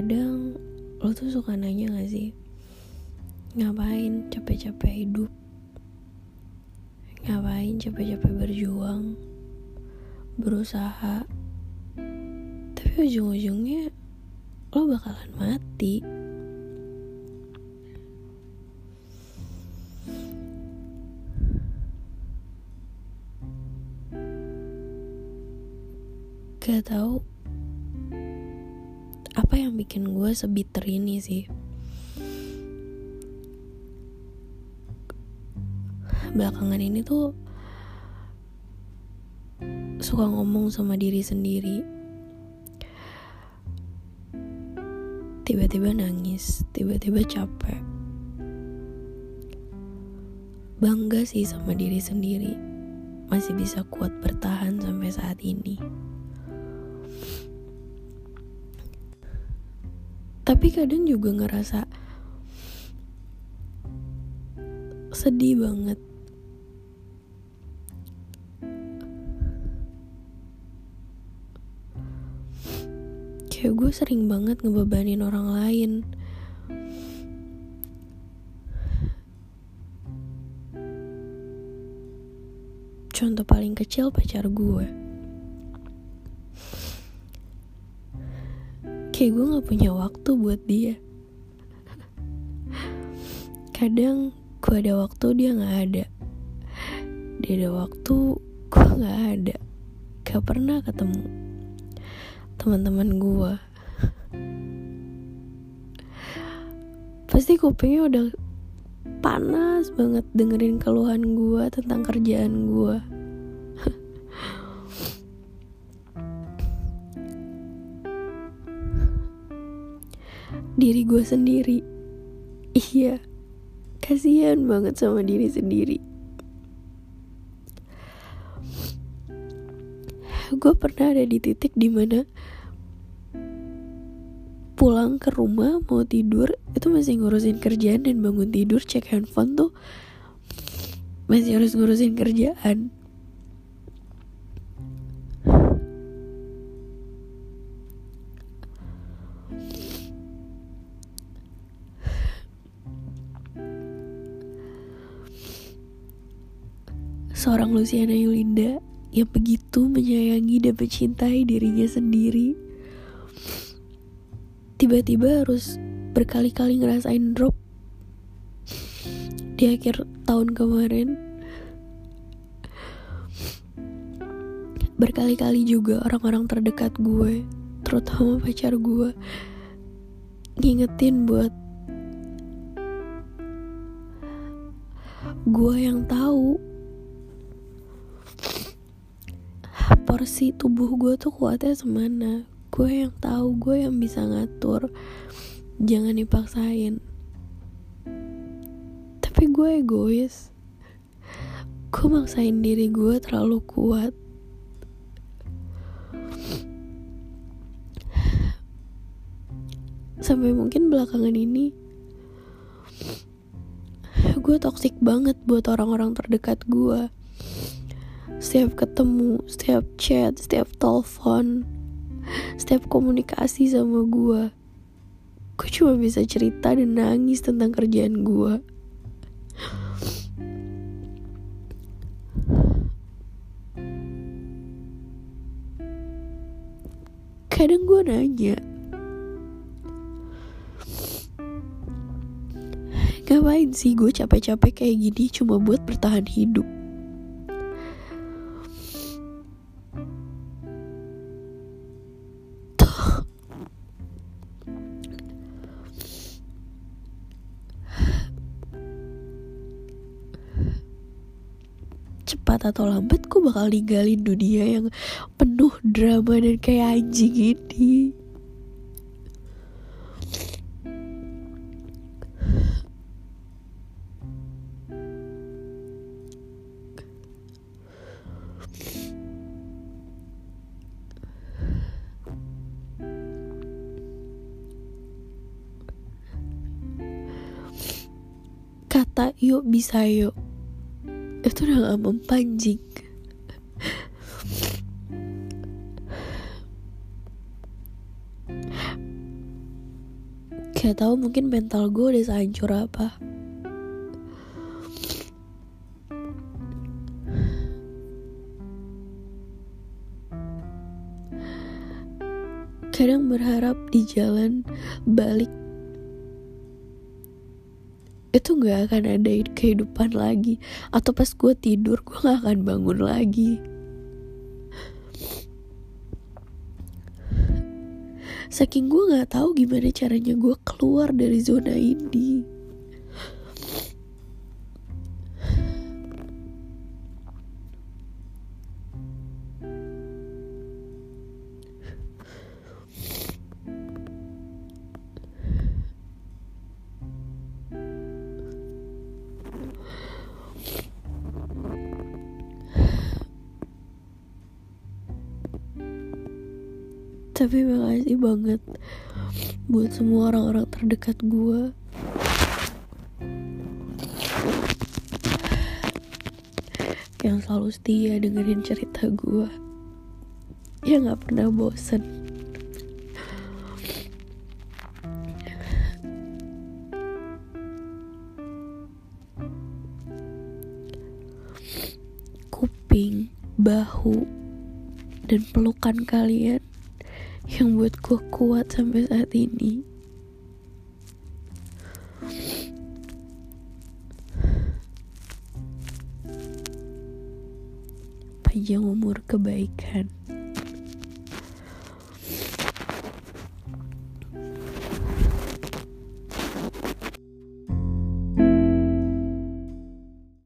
Kadang lo tuh suka nanya gak sih? Ngapain capek-capek hidup? Ngapain capek-capek berjuang? Berusaha? Tapi ujung-ujungnya Lo bakalan mati. Gak tau apa yang bikin gue sebiter ini sih? Belakangan ini tuh suka ngomong sama diri sendiri. Tiba-tiba nangis tiba-tiba capek. Bangga sih sama diri sendiri. Masih bisa kuat bertahan sampai saat ini tapi kadang juga ngerasa sedih banget. Kayak gue sering banget ngebebanin orang lain. Contoh paling kecil pacar gue kayak gue gak punya waktu buat dia. Kadang gue ada waktu dia gak ada. Dia ada waktu gue gak ada. Gak pernah ketemu teman-teman gue pasti kupingnya udah panas banget dengerin keluhan gue tentang kerjaan gue diri gue sendiri. Iya kasihan banget sama diri sendiri. Gue pernah ada di titik di mana pulang ke rumah mau tidur itu masih ngurusin kerjaan dan bangun tidur cek handphone tuh masih harus ngurusin kerjaan seorang Luciana Yulinda yang begitu menyayangi dan mencintai dirinya sendiri. Tiba-tiba harus berkali-kali ngerasain drop di akhir tahun kemarin. Berkali-kali juga orang-orang terdekat gue terutama pacar gue ngingetin buat gue yang tahu porsi tubuh gue tuh kuatnya semana. Gue yang tahu gue yang bisa ngatur. Jangan dipaksain. Tapi gue egois. Gue maksain diri gue terlalu kuat. Sampai mungkin belakangan ini gue toksik banget buat orang-orang terdekat gue setiap ketemu, setiap chat, setiap telepon, setiap komunikasi sama gue, gue cuma bisa cerita dan nangis tentang kerjaan gue. Kadang gue nanya, ngapain sih gue capek-capek kayak gini cuma buat bertahan hidup? Cepat atau lambat gue bakal ninggalin dunia yang penuh drama dan kayak anjing ini. Kata yuk bisa yuk itu udah gak mempanjing. Gak tahu mungkin mental gue udah sehancur apa. Kadang berharap di jalan balik itu gak akan ada kehidupan lagi. Atau pas gue tidur gue gak akan bangun lagi. Saking gue gak tahu gimana caranya gue keluar dari zona ini tapi makasih banget buat semua orang-orang terdekat gue yang selalu setia dengerin cerita gue yang gak pernah bosen. Kuping, bahu, dan pelukan kalian yang buat gue kuat sampai saat ini. Panjang umur kebaikan.